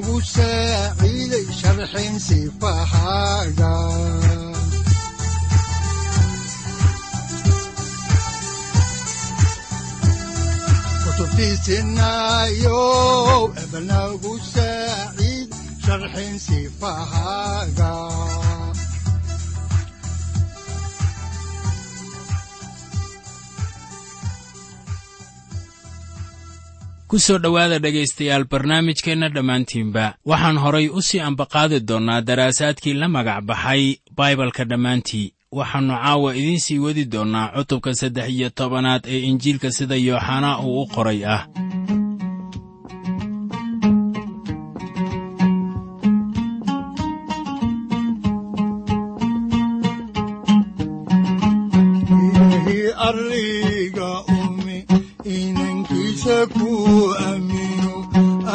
udanogu saaciiday sharxin sifahaaga kutubtiisinayow ebanagu saaciid sharxin sifahaaga ku soo dhowaada dhegaystayaal barnaamijkeenna dhammaantiinba. Waxaan horay u sii ambaqaadi doonnaa daraasaadkii la magac baxay baibalka dhammaantii. Waxaannu caawa idiin sii wadi doonnaa cutubka saddex iyo tobanaad ee injiilka sida yooxanaa uu u qoray ah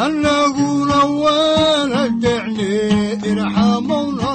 annaguna waana decne irxamowna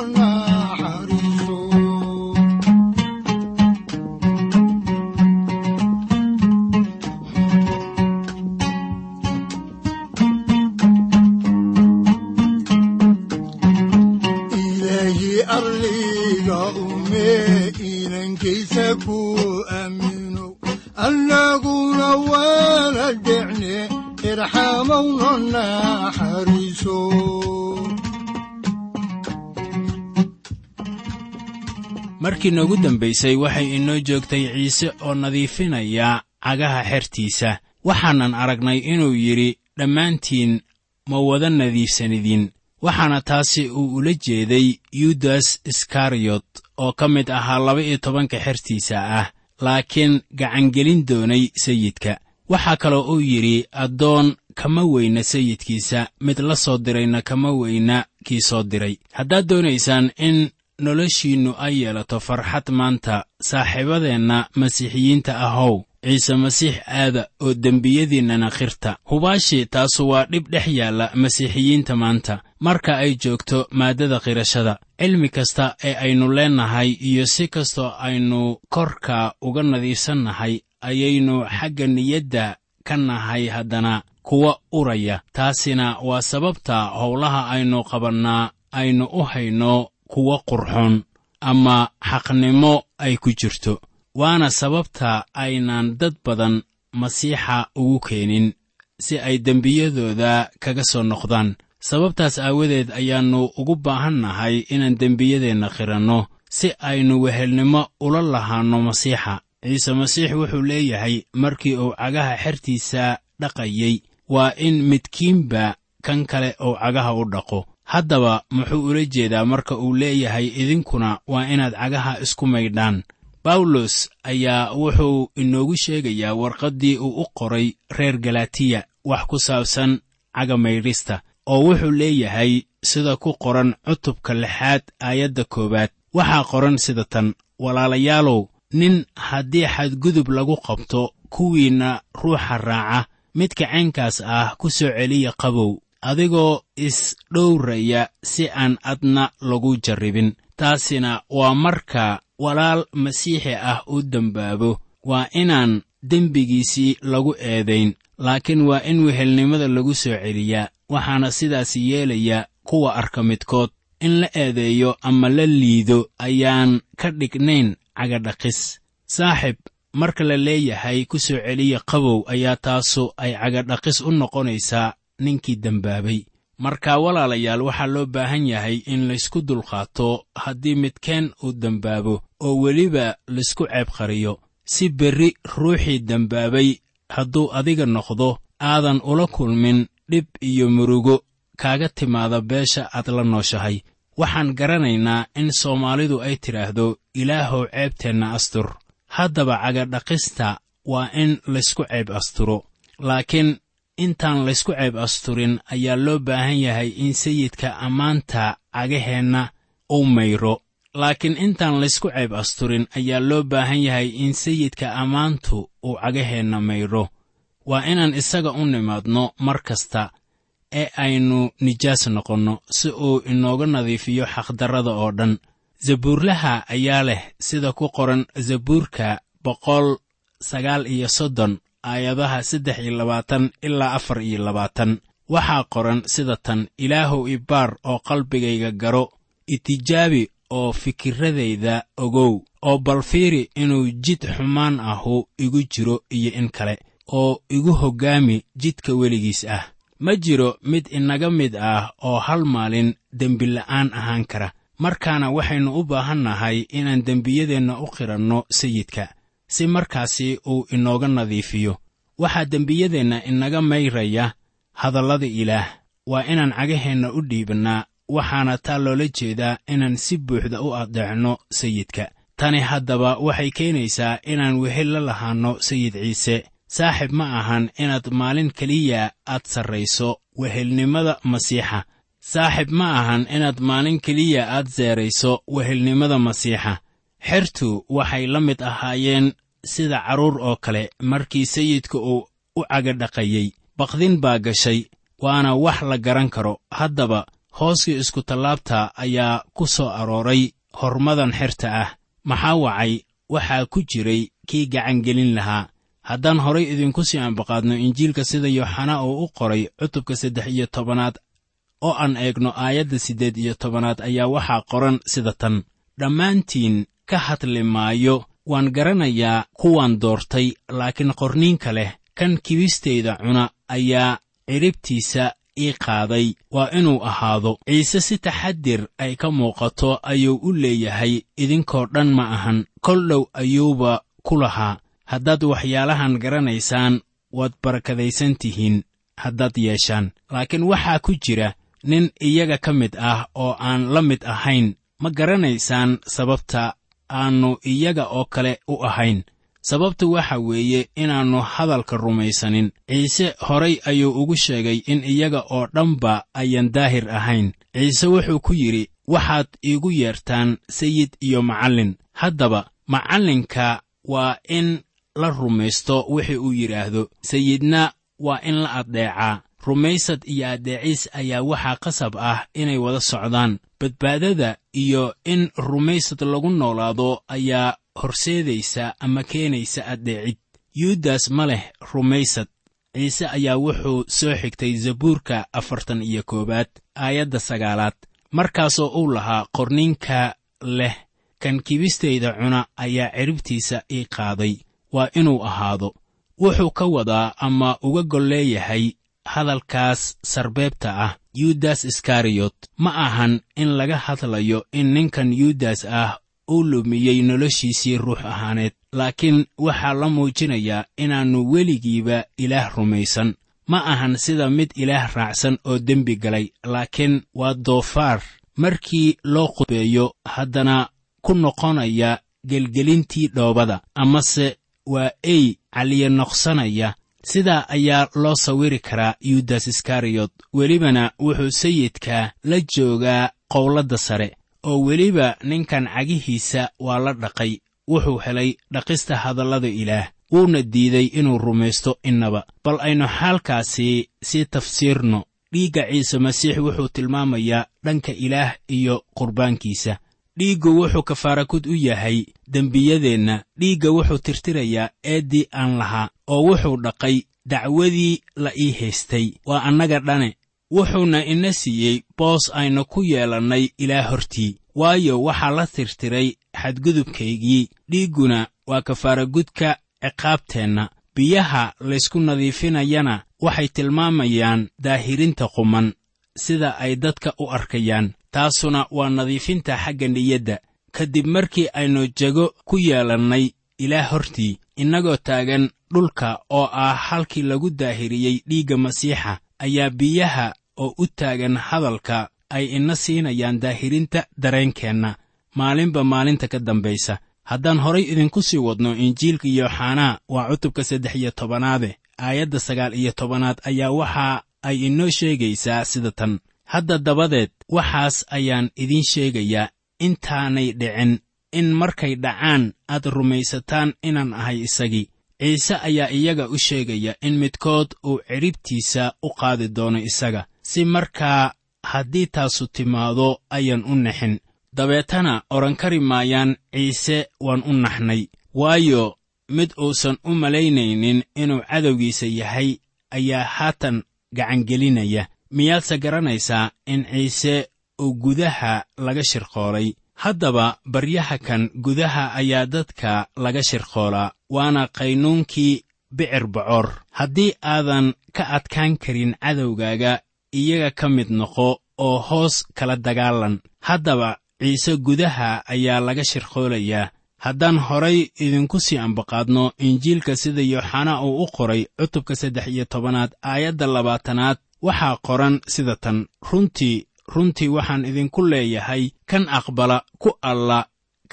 markii noogu dambaysay waxay inoo joogtay ciise oo nadiifinaya cagaha xertiisa. Waxaanan aragnay inuu yidhi dhammaantiin ma wada nadiifsanidin. Waxaana taasi uu ula jeeday yudas iskariyot oo ka mid ahaa laba-iyo tobanka xertiisa ah laakiin gacangelin doonay sayidka. Waxaa kaloo uu yidhi addoon kama weyna sayidkiisa mid la soo dirayna kama weyna kii soo diray. Haddaad doonaysaan in noloshiinnu ay yeelato farxad maanta saaxiibadeenna masiixiyiinta ahow. Ciise masiix aada oo dembiyadiinnana khirta. Hubaashii taasu waa dhib dhex yaalla masiixiyiinta maanta. Marka ay joogto maaddada khirashada cilmi kasta ee aynu leennahay iyo si kastoo aynu korka uga nadiifsannahay ayaynu xagga niyadda ka nahay haddana kuwa uraya. Taasina waa sababta howlaha aynu qabannaa aynu u hayno kuwa qurxoon ama xaqnimo ay ku jirto. Waana sababta aynan dad badan masiixa ugu keenin si ay dembiyadooda kaga soo noqdaan. Sababtaas aawadeed ayaannu ugu baahannahay inaan dembiyadeenna khiranno si aynu wehelnimo ula lahaanno masiixa. Ciise masiix wuxuu leeyahay markii uu cagaha xertiisa dhaqayey waa in midkiinba kan kale uu cagaha u dhaqo haddaba muxuu ula jeedaa marka uu leeyahay idinkuna waa inaad cagaha isku maydhaan. Bawlos ayaa wuxuu inoogu sheegayaa warqaddii uu u qoray reer galatiya wax ku saabsan caga maydhista oo wuxuu leeyahay sida ku qoran cutubka lixaad aayadda koowaad. Waxaa qoran sida tan walaalayaalow nin haddii xadgudub lagu qabto kuwiinna ruuxa raaca midka caynkaas ah ku soo celiya qabow adigoo isdhowraya si aan adna lagu jarribin. Taasina waa marka walaal masiixi ah u dembaabo waa inaan dembigiisii lagu eedayn laakiin waa in wehelnimada lagu soo celiyaa waxaana sidaas yeelaya kuwa arka midkood in la eedeeyo ama la liido ayaan ka dhignayn cagadhaqis saaxib marka la leeyahay ku soo celiya qabow ayaa taasu ay cagadhaqis u noqonaysaa ninkii dembaabay marka walaalayaal waxaa loo baahan yahay in laysku dulqaato haddii midkeen uu dembaabo oo weliba laysku ceeb qariyo. Si berri ruuxii dembaabay hadduu adiga noqdo aadan ula kulmin dhib iyo murugo kaaga timaada beesha aad la nooshahay. Waxaan garanaynaa in soomaalidu ay tidhaahdo ilaahow ceebteenna astur. Haddaba cagadhaqista waa in laysku ceeb asturo. Laakiin intaan laysku ceeb asturin ayaa loo baahan yahay in sayidka ammaanta cagaheenna uu mayro. Laakiin intaan laysku ceeb asturin ayaa loo baahan yahay in sayidka ammaantu uu cagaheenna mayro. Waa inaan isaga u nimaadno mar kasta ee aynu nijaas noqonno si uu inooga nadiifiyo xaqdarrada oo dhan. Zabuurlaha ayaa leh sida ku qoran zabuurka boqol sagaal iyo soddon aayadaha saddex iyo labaatan ilaa afar iyo labaatan. Waxaa qoran sida tan ilaahow ibaar oo qalbigayga garo itijaabi oo fikirradayda ogow oo bal fiiri inuu jid xumaan ahu igu jiro iyo in kale oo igu hoggaami jidka weligiis ah. Ma jiro mid inaga mid ah oo hal maalin dembila'aan ahaan kara markaana waxaynu u baahannahay inaan dembiyadeenna u qiranno sayidka si markaasi uu inooga nadiifiyo. Waxaa dembiyadeenna inaga mayraya hadallada ilaah waa inaan cagaheenna u dhiibannaa waxaana taa loola jeedaa inaan si buuxda u addeecno sayidka. Tani haddaba waxay keenaysaa inaan wehel la lahaanno sayid ciise. Saaxib ma ahan inaad maalin keliya aad sarrayso wehelnimada masiixa. Saaxib ma ahan inaad maalin keliya aad seerayso wehelnimada masiixa xertu waxay la mid ahaayeen sida carruur oo kale markii sayidka uu u cagadhaqayey baqdin baa gashay waana wax la garan karo. Haddaba hooskii iskutallaabta ayaa ku soo arooray hormadan xerta ah. Maxaa wacay? Waxaa ku jiray kii gacangelin lahaa. Haddaan horay idinku sii ambaqaadno injiilka sida yooxanaa uu u qoray cutubka saddex iyo tobanaad oo aan eegno aayadda siddeed iyo tobanaad ayaa waxaa qoran sida tan dhammaantiin ka hadli maayo waan garanayaa kuwaan doortay laakiin qorniinka leh kan kibistayda cuna ayaa cidhibtiisa ii qaaday. Waa inuu ahaado ciise si taxadir ay ka muuqato ayuu u leeyahay idinkoo dhan ma ahan. Kol dhow ayuuba ku lahaa. Haddaad waxyaalahan garanaysaan waad barakadaysan tihiin haddaad yeeshaan. Laakiin waxaa ku jira nin iyaga ka mid ah oo aan la mid ahayn ma garanaysaan sababta aannu iyaga oo kale u ahayn. Sababtu waxa weeye inaannu hadalka rumaysanin. Ciise horay ayuu ugu sheegay in iyaga oo dhanba ayaan daahir ahayn. Ciise wuxuu ku yidhi waxaad iigu yeertaan sayid iyo macallin. Haddaba macallinka waa in la rumaysto wixii uu yidhaahdo. Sayidna waa in la addeecaa rumaysad iyo addeeciis ayaa waxaa qasab ah inay wada socdaan. Badbaadada iyo in rumaysad lagu noolaado ayaa horseedaysa ama keenaysa addeecid yuudas ma leh rumaysad. Ciise ayaa wuxuu soo xigtay zabuurka afartan iyo koowaad aayadda sagaalaad. Markaasoo uu lahaa qorniinka leh kan kibistayda cuna ayaa ciribtiisa ii qaaday. Waa inuu ahaado. Wuxuu ka wadaa ama uga gol leeyahay hadalkaas sarbeebta ah yudas iskariyot ma ahan in laga hadlayo in ninkan yudas ah uu lumiyey noloshiisii ruux ahaaneed laakiin waxaa la muujinayaa inaannu weligiiba ilaah rumaysan. Ma ahan sida mid ilaah raacsan oo dembi galay laakiin waa doofaar. Markii loo qudbeeyo haddana ku noqonaya gelgelintii dhoobada amase waa ey caliya noqsanaya sidaa ayaa loo sawiri karaa yudas iskariyot welibana wuxuu sayidka la joogaa qowladda sare oo weliba ninkan cagihiisa waa la dhaqay wuxuu helay dhaqista hadallada ilaah wuuna diiday inuu rumaysto innaba. Bal aynu xaalkaasi sii tafsiirno dhiigga ciise masiix wuxuu tilmaamayaa dhanka ilaah iyo qurbaankiisa dhiiggu wuxuu kafaarakud u yahay. Dembiyadeenna dhiigga wuxuu tirtirayaa eeddii aan lahaa oo wuxuu dhaqay dacwadii la ii haystay. Waa annaga dhane wuxuuna ina siiyey boos aynu ku yeelannay ilaa hortii. Waayo waxaa la tirtiray xadgudubkaygii. Dhiigguna waa kafaaragudka ciqaabteenna. Biyaha laysku nadiifinayana waxay tilmaamayaan daahirinta quman sida ay dadka u arkayaan taasuna waa nadiifinta xagga niyadda. Ka dib markii aynu jego ku yeelannay ilaah hortii innagoo taagan dhulka oo ah halkii lagu daahiriyey dhiigga masiixa ayaa biyaha oo u taagan hadalka ay ina siinayaan daahirinta dareenkeenna. Maalinba maalinta ka dambaysa. Haddaan horay idinku sii wadno injiilka yooxanaa waa cutubka saddex iyo tobanaade aayadda sagaal iyo tobanaad ayaa waxa ay inoo sheegaysaa sida tan hadda dabadeed waxaas ayaan idiin sheegayaa intaanay dhicin in markay dhacaan aad rumaysataan inaan ahay isagii ciise ayaa iyaga u sheegaya in midkood uu cidhibtiisa u qaadi doono isaga. Si markaa haddii taasu timaado ayaan u naxin dabeetana odhan kari maayaan ciise waan u naxnay. Waayo mid uusan u malaynaynin inuu cadowgiisa yahay ayaa haatan gacangelinaya miyaadse garanaysaa in ciise uu gudaha laga shirqoolay? Haddaba baryaha kan gudaha ayaa dadka laga shirqoolaa waana qaynuunkii bicir bocoor. Haddii aadan ka adkaan karin cadowgaaga iyaga ka mid noqo oo hoos kala dagaalan. Haddaba ciise gudaha ayaa laga shirqoolayaa. Haddaan horay idinku sii ambaqaadno injiilka sida yooxanaa uu u qoray cutubka saddex iyo tobanaad aayadda labaatanaad waxaa qoran sida tan runtii runtii waxaan idinku leeyahay kan aqbala ku alla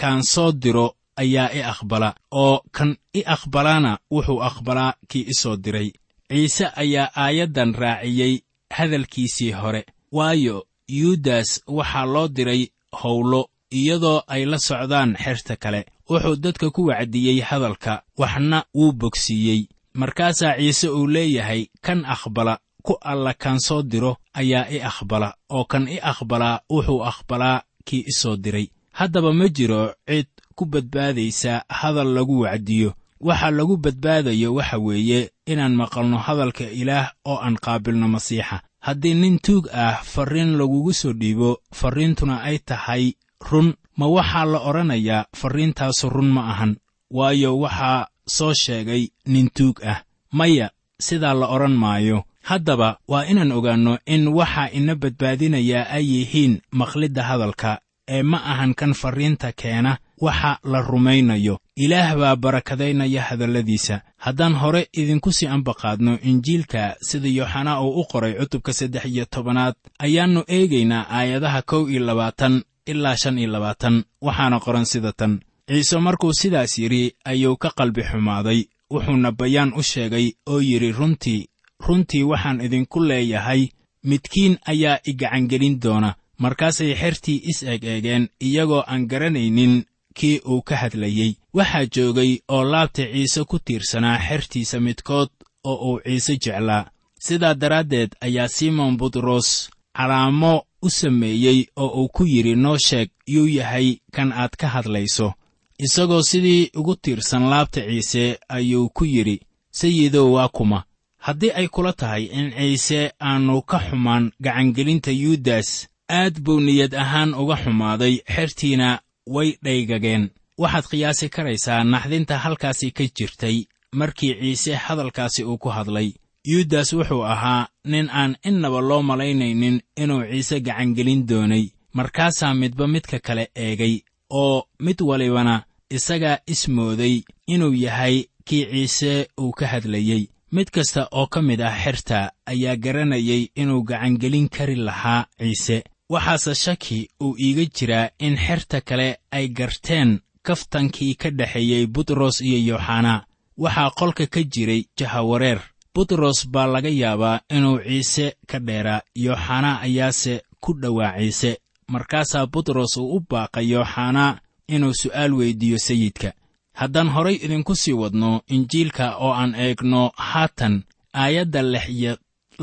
kaan soo diro ayaa i aqbala oo kan i aqbalana wuxuu aqbalaa kii i soo diray. Ciise ayaa aayaddan raaciyey hadalkiisii hore. Waayo yuudas waxaa loo diray howlo iyadoo ay la socdaan xerta kale. Wuxuu dadka ku wacdiyey hadalka waxna wuu bogsiiyey. Markaasaa ciise uu leeyahay kan aqbala ku alla kaan soo diro ayaa i aqbala oo kan i aqbalaa wuxuu aqbalaa kii i soo diray. Haddaba ma jiro cid ku badbaadaysa hadal lagu wacdiyo. Waxa lagu badbaadayo waxa weeye inaan maqalno hadalka ilaah oo aan qaabilno masiixa. Haddii nin tuug ah farriin lagugu soo dhiibo farriintuna ay tahay run. Ma waxaa la odhanayaa farriintaasu run ma ahan waayo waxaa soo sheegay nin tuug ah. Maya sidaa la odhan maayo haddaba waa inaan ogaanno in waxa ina badbaadinayaa ay yihiin maqlidda hadalka ee ma ahan kan farriinta keena waxa la rumaynayo. Ilaah baa barakadaynaya hadalladiisa. Haddaan hore idinku sii ambaqaadno injiilka sida yooxanaa uu u qoray cutubka saddex iyo tobanaad ayaannu eegaynaa aayadaha kow iyo labaatan ilaa shan iyo labaatan. Waxaana qoran sida tan. Ciise markuu sidaas yidhi ayuu ka qalbi xumaaday. Wuxuuna bayaan u sheegay oo yidhi runtii runtii waxaan idinku leeyahay midkiin ayaa i gacangelin doona. Markaasay xertii is eg eegeen iyagoo aan garanaynin kii uu ka hadlayey waxaa joogay oo laabta ciise ku tiirsanaa xertiisa midkood oo uu ciise jeclaa. Sidaa daraaddeed ayaa simon butros calaamo u sameeyey oo uu ku yidhi noo sheeg yuu yahay kan aad ka hadlayso. Isagoo sidii ugu tiirsan laabta ciise ayuu ku yidhi sayidow waa kuma haddii ay kula tahay in ciise aannu ka xumaan gacangelinta yuudas aad buu niyad ahaan uga xumaaday. Xertiina way dhaygageen. Waxaad qiyaasi karaysaa naxdinta halkaasi ka jirtay markii ciise hadalkaasi uu ku hadlay. Yuudas wuxuu ahaa nin aan innaba loo malaynaynin inuu ciise gacangelin doonay. Markaasaa midba midka kale eegay oo mid walibana isagaa ismooday inuu yahay kii ciise uu ka hadlayey mid kasta oo ka mid ah xerta ayaa garanayay inuu gacangelin kari lahaa ciise. Waxaase shaki uu iiga jiraa in xerta kale ay garteen kaftankii ka dhexeeyey butros iyo yooxanaa waxaa qolka ka jiray jahawareer. Butros baa laga yaabaa inuu ciise ka dheeraa. Yooxanaa ayaase ku dhowaa ciise. Markaasaa butros uu u baaqay yooxanaa inuu su'aal weyddiiyo sayidka haddaan horay idinku sii wadno injiilka oo aan eegno haatan aayadda lix iyo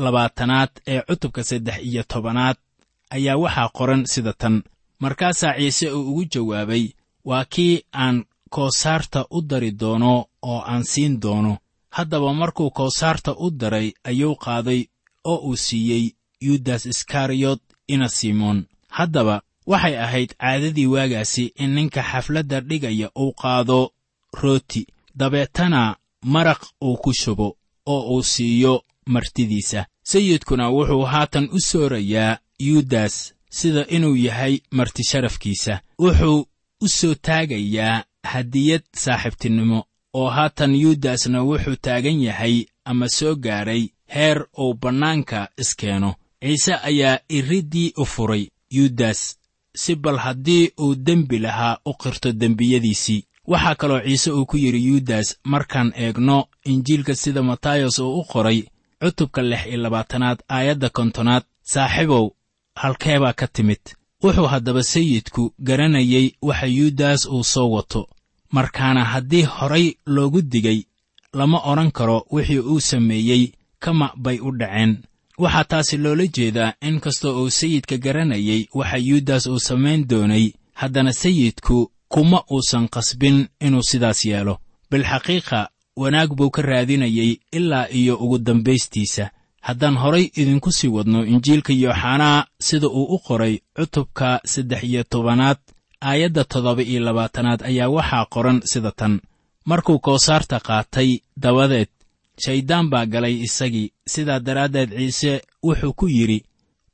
labaatanaad ee cutubka saddex iyo tobanaad ayaa waxaa qoran sida tan. Markaasaa ciise uu ugu jawaabay waa kii aan koosaarta u dari doono oo aan siin doono. Haddaba markuu koosaarta u daray ayuu qaaday oo uu siiyey yudas iskariyot ina simoon. Haddaba waxay ahayd caadadii waagaasi in ninka xafladda dhigaya uu qaado rooti dabeetana maraq uu ku shubo oo uu siiyo martidiisa. Sayidkuna wuxuu haatan u soorayaa yuudas sida inuu yahay martisharafkiisa wuxuu u soo taagayaa hadiyad saaxiibtinimo oo haatan yuudasna wuxuu taagan yahay ama soo gaadhay heer uu bannaanka iskeeno ciise ayaa iriddii u furay. Yuudas si bal haddii uu dembi lahaa u qirto dembiyadiisii waxaa kaloo ciise uu ku yidhi yuudas markaan eegno injiilka sida matayos uu u qoray cutubka lix iyo labaatanaad aayadda kontonaad saaxiibow halkeebaa ka timid? Wuxuu haddaba sayidku garanayey waxa yuudas uu soo wato. Markaana haddii horay loogu digay lama odhan karo wixii uu sameeyey kama bay u dhaceen. Waxaa taasi loola jeedaa in kastoo uu sayidka garanayey waxa yuudas uu samayn doonay haddana sayidku kuma uusan qasbin inuu sidaas yeelo. Bilxaqiiqa wanaag buu ka raadinayey ilaa iyo ugu dambaystiisa. Haddaan horay idinku sii wadno injiilka yooxanaa sida uu u qoray cutubka saddex iyo tobanaad aayadda toddoba iyo labaatanaad ayaa waxaa qoran sida tan. Markuu koosaarta qaatay dabadeed shayddaan baa galay isagii. Sidaa daraaddeed ciise wuxuu ku yidhi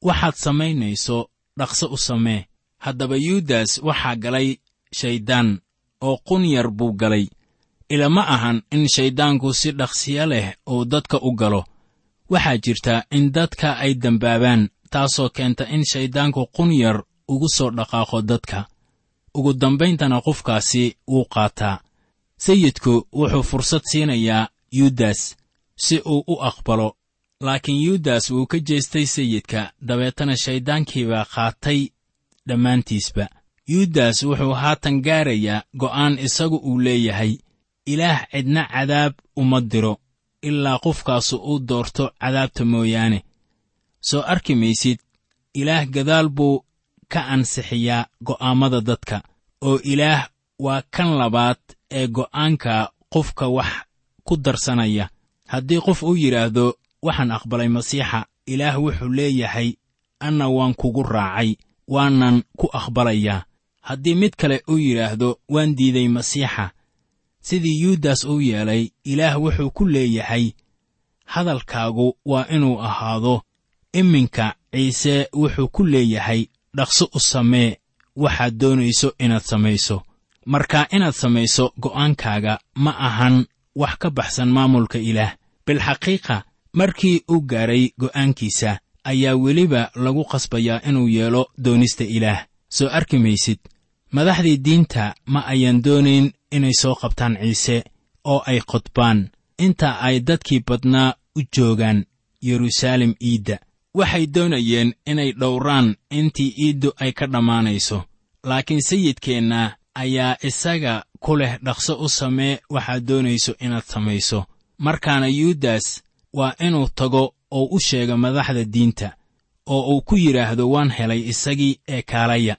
waxaad samaynayso dhaqso u samee. Haddaba yuudas waxaa galay shayddaan oo qun yar buu galay. Ilama ahan in shayddaanku si dhaqsiyo leh uu dadka u galo. Waxaa jirta in dadka ay dembaabaan taasoo keenta in shayddaanku qun yar ugu soo dhaqaaqo dadka. Ugu dambayntana qofkaasi wuu qaataa. Sayidku wuxuu fursad siinayaa yuudas si uu u aqbalo laakiin yuudas wuu ka jeestay sayidka dabeetana shayddaankiibaa qaatay dhammaantiisba yuudas wuxuu haatan gaarayaa go'aan isagu uu leeyahay ilaah cidna cadaab uma diro ilaa qofkaasu uu doorto cadaabta mooyaane. Soo arki maysid ilaah gadaal buu ka ansixiyaa go'aammada dadka oo ilaah waa kan labaad ee go'aanka qofka wax ku darsanaya. Haddii qof uu yidhaahdo waxaan aqbalay masiixa ilaah wuxuu leeyahay anna waan kugu raacay waanan ku aqbalayaa haddii mid kale uu yidhaahdo waan diiday masiixa. Sidii yuudas uu yeelay ilaah wuxuu ku leeyahay hadalkaagu waa inuu ahaado iminka ciise wuxuu ku leeyahay dhaqso u samee waxaad doonayso inaad samayso. Marka inaad samayso go'aankaaga ma ahan wax ka baxsan maamulka ilaah. Bilxaqiiqa markii uu gaaray go'aankiisa ayaa weliba lagu qasbayaa inuu yeelo doonista ilaah soo arki maysid madaxdii diinta ma ayaan doonayn inay soo qabtaan ciise oo ay qodbaan inta ay dadkii badnaa u joogaan yeruusaalem iidda waxay doonayeen inay dhowraan intii iiddu ay ka dhammaanayso. Laakiin sayidkeenna ayaa isaga ku leh dhaqso u samee waxaad doonayso inaad samayso. Markaana yuudas waa inuu tago oo u sheego madaxda diinta oo uu ku yidhaahdo waan helay isagii ee kaalaya.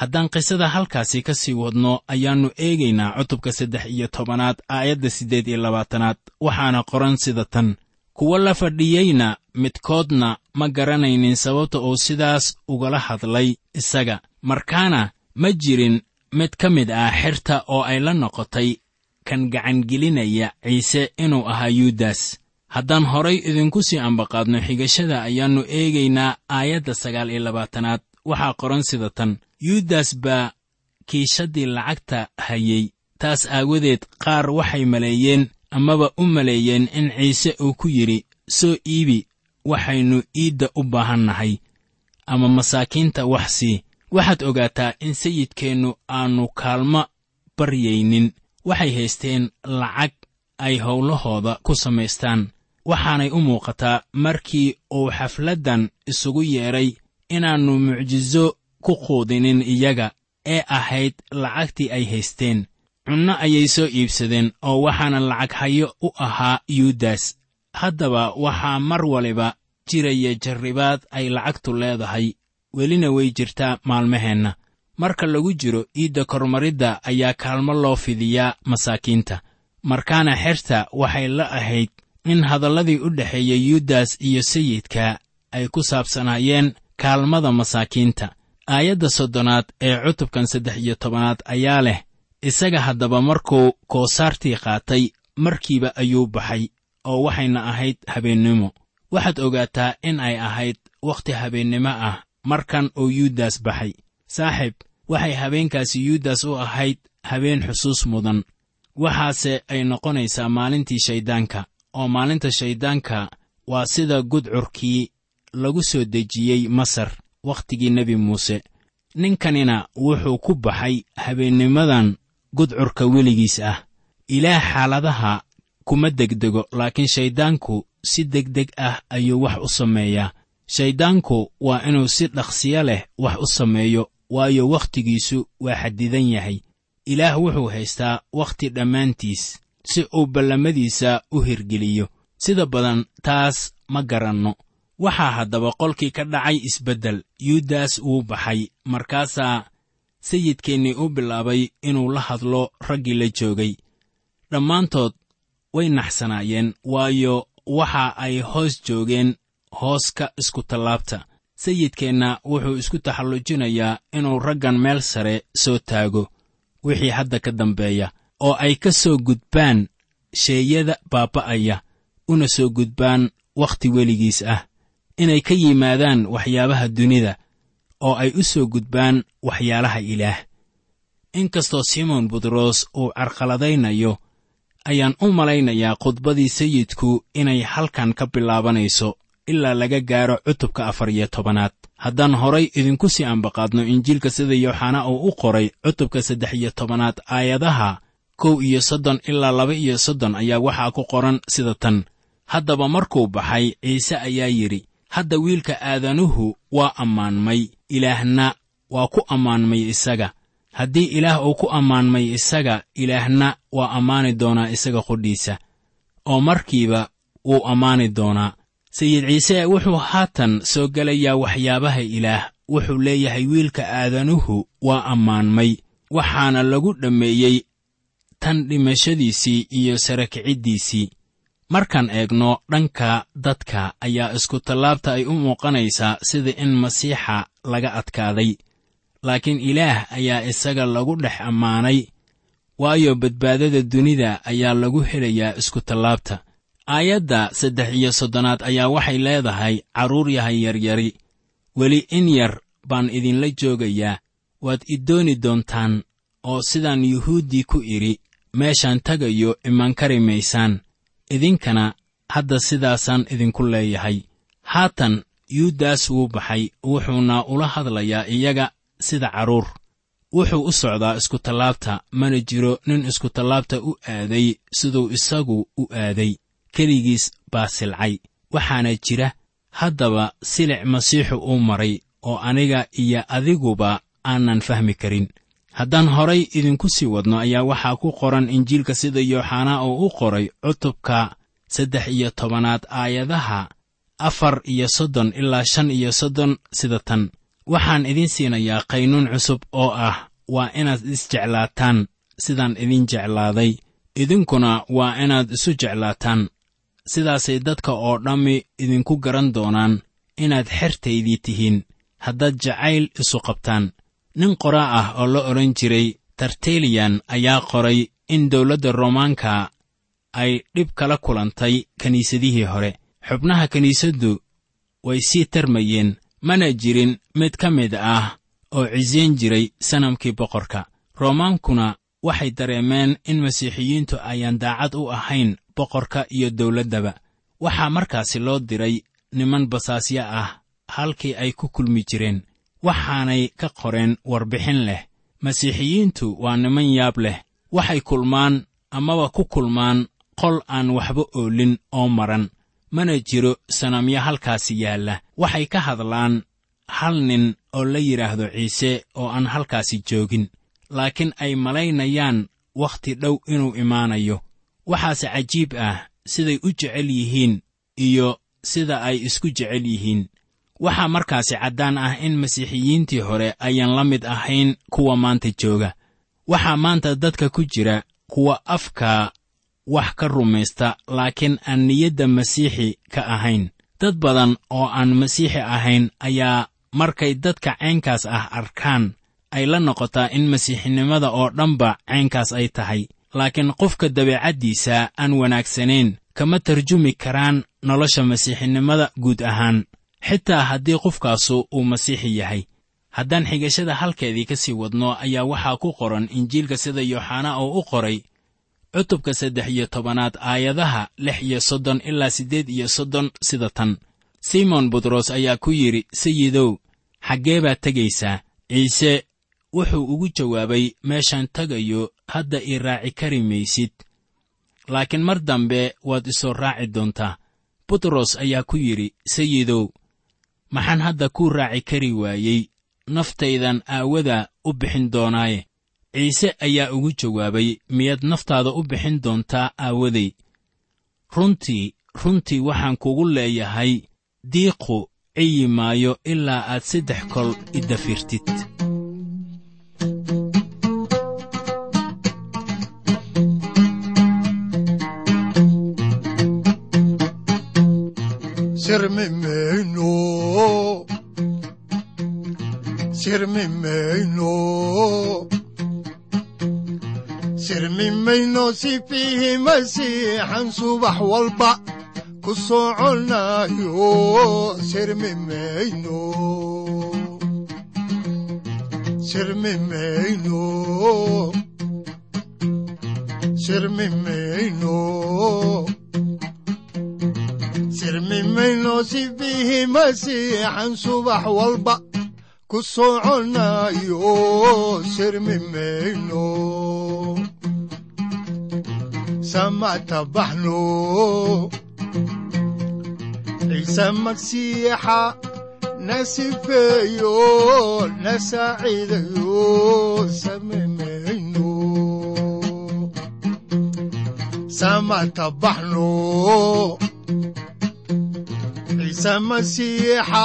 Haddaan qisada halkaasi ka sii wadno ayaannu eegaynaa cutubka saddex iyo tobanaad aayadda siddeed iyo labaatanaad waxaana qoran sida tan. Kuwa la fadhiyeyna midkoodna ma garanaynin sababta uu sidaas ugala hadlay isaga. Markaana ma jirin mid ka mid ah xirta oo ay la noqotay kan gacangelinaya ciise inuu ahaa yuudas haddaan horay idinku sii ambaqaadno xigashada ayaannu eegaynaa aayadda sagaal iyo labaatanaad. Waxaa qoran sida tan yuudas baa kiishadii lacagta hayey taas aawadeed qaar waxay maleeyeen amaba u maleeyeen in ciise uu ku yidhi soo iibi waxaynu iidda u baahannahay ama masaakiinta wax sii waxaad ogaataa in sayidkeennu aannu kaalmo baryaynin. Waxay haysteen lacag ay howlahooda ku samaystaan waxaanay u muuqataa markii uu xafladdan isugu yeedhay inaannu mucjiso ku quudinin iyaga ee ahayd lacagtii ay haysteen. Cunno ayay soo iibsadeen oo waxaana lacag hayo u ahaa yuudas haddaba waxaa mar waliba jiraya jarribaad ay lacagtu leedahay. Welina way jirtaa maalmaheenna. Marka lagu jiro iidda kormaridda ayaa kaalmo loo fidiyaa masaakiinta. Markaana xerta waxay la ahayd in hadalladii u dhexeeya yuudas iyo sayidka ay ku saabsanaayeen kaalmada masaakiinta. Aayadda soddonaad ee cutubkan saddex iyo tobanaad ayaa leh isaga haddaba markuu koosaartii qaatay markiiba ayuu baxay oo waxayna ahayd habeennimo. Waxaad ogaataa in ay ahayd wakhti habeennimo ah markan uu yuudas baxay. Saaxiib waxay habeenkaasi yuudas u ahayd habeen xusuus mudan. Waxaase ay noqonaysaa maalintii shayddaanka oo maalinta shayddaanka waa sida gudcurkii lagu soo dejiyey masar wakhtigii nebi muuse. Ninkanina wuxuu ku baxay habeennimadan gudcurka weligiis ah. Ilaah xaaladaha kuma degdego laakiin shayddaanku si degdeg ah ayuu wax u sameeyaa. Shayddaanku waa inuu si dhaqsiyo leh wax u sameeyo waayo wakhtigiisu waa xadidan yahay. Ilaah wuxuu haystaa wakhti dhammaantiis si uu ballamadiisa u hirgeliyo. Sida badan taas ma garanno. Waxaa haddaba qolkii ka dhacay isbeddel yuudas wuu baxay. Markaasaa sayidkeennii u bilaabay inuu la hadlo raggii la joogay. Dhammaantood way naxsanaayeen waayo waxa ay hoos joogeen hooska iskutallaabta sayidkeenna wuxuu isku taxallujinayaa inuu raggan meel sare soo taago wixii hadda ka dambeeya oo ay ka soo gudbaan sheeyada baaba'aya una soo gudbaan wakhti weligiis ah inay ka yimaadaan waxyaabaha dunida oo ay u soo gudbaan waxyaalaha ilaah. Inkastoo simoon butros uu carqaladaynayo ayaan u malaynayaa khudbadii sayidku inay halkan ka bilaabanayso ilaa laga gaaro cutubka afar iyo tobanaad. Haddaan horay idinku sii ambaqaadno injiilka sida yooxana uu u qoray cutubka saddex iyo tobanaad aayadaha kow iyo soddon ilaa laba iyo soddon ayaa waxaa ku qoran sida tan. Haddaba markuu baxay ciise ayaa yidhi hadda wiilka aadanuhu waa ammaanmay ilaahna waa ku ammaanmay isaga. Haddii ilaah uu ku ammaanmay isaga ilaahna waa ammaani doonaa isaga qudhiisa. Oo markiiba wuu ammaani doonaa. Sayid ciise wuxuu haatan soo gelayaa waxyaabaha ilaah wuxuu leeyahay wiilka aadanuhu waa ammaanmay waxaana lagu dhammeeyey tan dhimashadiisii iyo sarakiciddiisii markaan eegno dhanka dadka ayaa iskutallaabta ay u muuqanaysaa sida in masiixa laga adkaaday. Laakiin ilaah ayaa isaga lagu dhex ammaanay waayo badbaadada dunida ayaa lagu helayaa iskutallaabta aayadda saddex iyo soddonaad ayaa waxay leedahay carruur yahay yaryari. Weli in yar baan idinla joogayaa waad i dooni doontaan oo sidaan yuhuuddii ku idhi meeshaan tagayo iman kari maysaan idinkana hadda sidaasaan idinku leeyahay. Haatan yuudas wuu baxay wuxuuna ula hadlayaa iyaga sida carruur wuxuu u socdaa iskutallaabta mana jiro nin iskutallaabta u aaday siduu isagu u aaday. Keligiis baa silcay. Waxaana jira haddaba silic masiixu uu maray oo aniga iyo adiguba aanan fahmi karin haddaan horay idinku sii wadno ayaa waxaa ku qoran injiilka sida yooxanaa uu u qoray cutubka saddex iyo tobanaad aayadaha afar iyo soddon ilaa shan iyo soddon sida tan. Waxaan idiin siinayaa qaynuun cusub oo ah waa inaad isjeclaataan sidaan idin jeclaaday. Idinkuna waa inaad isu jeclaataan. Sidaasay dadka oo dhammi idinku garan doonaan inaad xertaydii tihiin. Haddaad jacayl isu qabtaan nin qoraa ah oo la odhan jiray tarteliyan ayaa qoray in dawladda roomaanka ay dhib kala kulantay kiniisadihii hore. Xubnaha kiniisaddu way sii tarmayeen mana jirin mid ka mid ah oo cisayn jiray sanamkii boqorka. Roomaankuna waxay dareemeen in masiixiyiintu ayaan daacad u ahayn boqorka iyo dawladdaba waxaa markaasi loo diray niman basaasyo ah halkii ay ku kulmi jireen waxaanay ka qoreen warbixin leh. Masiixiyiintu waa niman yaab leh. Waxay kulmaan amaba ku kulmaan qol aan waxba oolin oo maran. Mana jiro sanamyo halkaasi yaalla. Waxay ka hadlaan hal nin oo la yidhaahdo ciise oo aan halkaasi joogin. Laakiin ay malaynayaan wakhti dhow inuu imaanayo. Waxaase cajiib ah siday u jecel yihiin iyo sida ay isku jecel yihiin waxaa markaasi caddaan ah in masiixiyiintii hore ayaan la mid ahayn kuwa maanta jooga. Waxaa maanta dadka ku jira kuwa afka wax ka rumaysta laakiin aan niyadda masiixi ka ahayn. Dad badan oo aan masiixi ahayn ayaa markay dadka caynkaas ah arkaan ay la noqotaa in masiixinimada oo dhanba caynkaas ay tahay. Laakiin qofka dabeecaddiisa aan wanaagsanayn kama tarjumi karaan nolosha masiixinimada guud ahaan xitaa haddii qofkaasu uu masiixi yahay. Haddaan xigashada halkeedii ka sii wadno ayaa waxaa ku qoran injiilka sida yooxanaa oo u qoray cutubka saddex iyo tobanaad aayadaha lix iyo soddon ilaa siddeed iyo soddon sida tan. Simon butros ayaa ku yidhi sayidow xaggee baad tegaysaa ciise wuxuu ugu jawaabay meeshaan tegayo hadda ii raaci kari maysid. Laakiin mar dambe waad isoo raaci doontaa. Butros ayaa ku yidhi sayidow maxaan hadda kuu raaci kari waayey? Naftaydan aawada u bixin doonaaye. Ciise ayaa ugu jawaabay miyaad naftaada u bixin doontaa aawaday. Runtii runtii waxaan kugu leeyahay diiqu ciyi maayo ilaa aad saddex kol i dafirtid sirmi mayno sirmi mayno si fiihi masiixan subax walba ku soconayo sirmi mayno sirmi mayno sirmi mayno sirmi mayno si masiixan subax walba ku soconayo sirmi mayno samata baxno ciise magsiixa na sifeeyo na saaciidayo sami mayno samata baxno ciise masiixa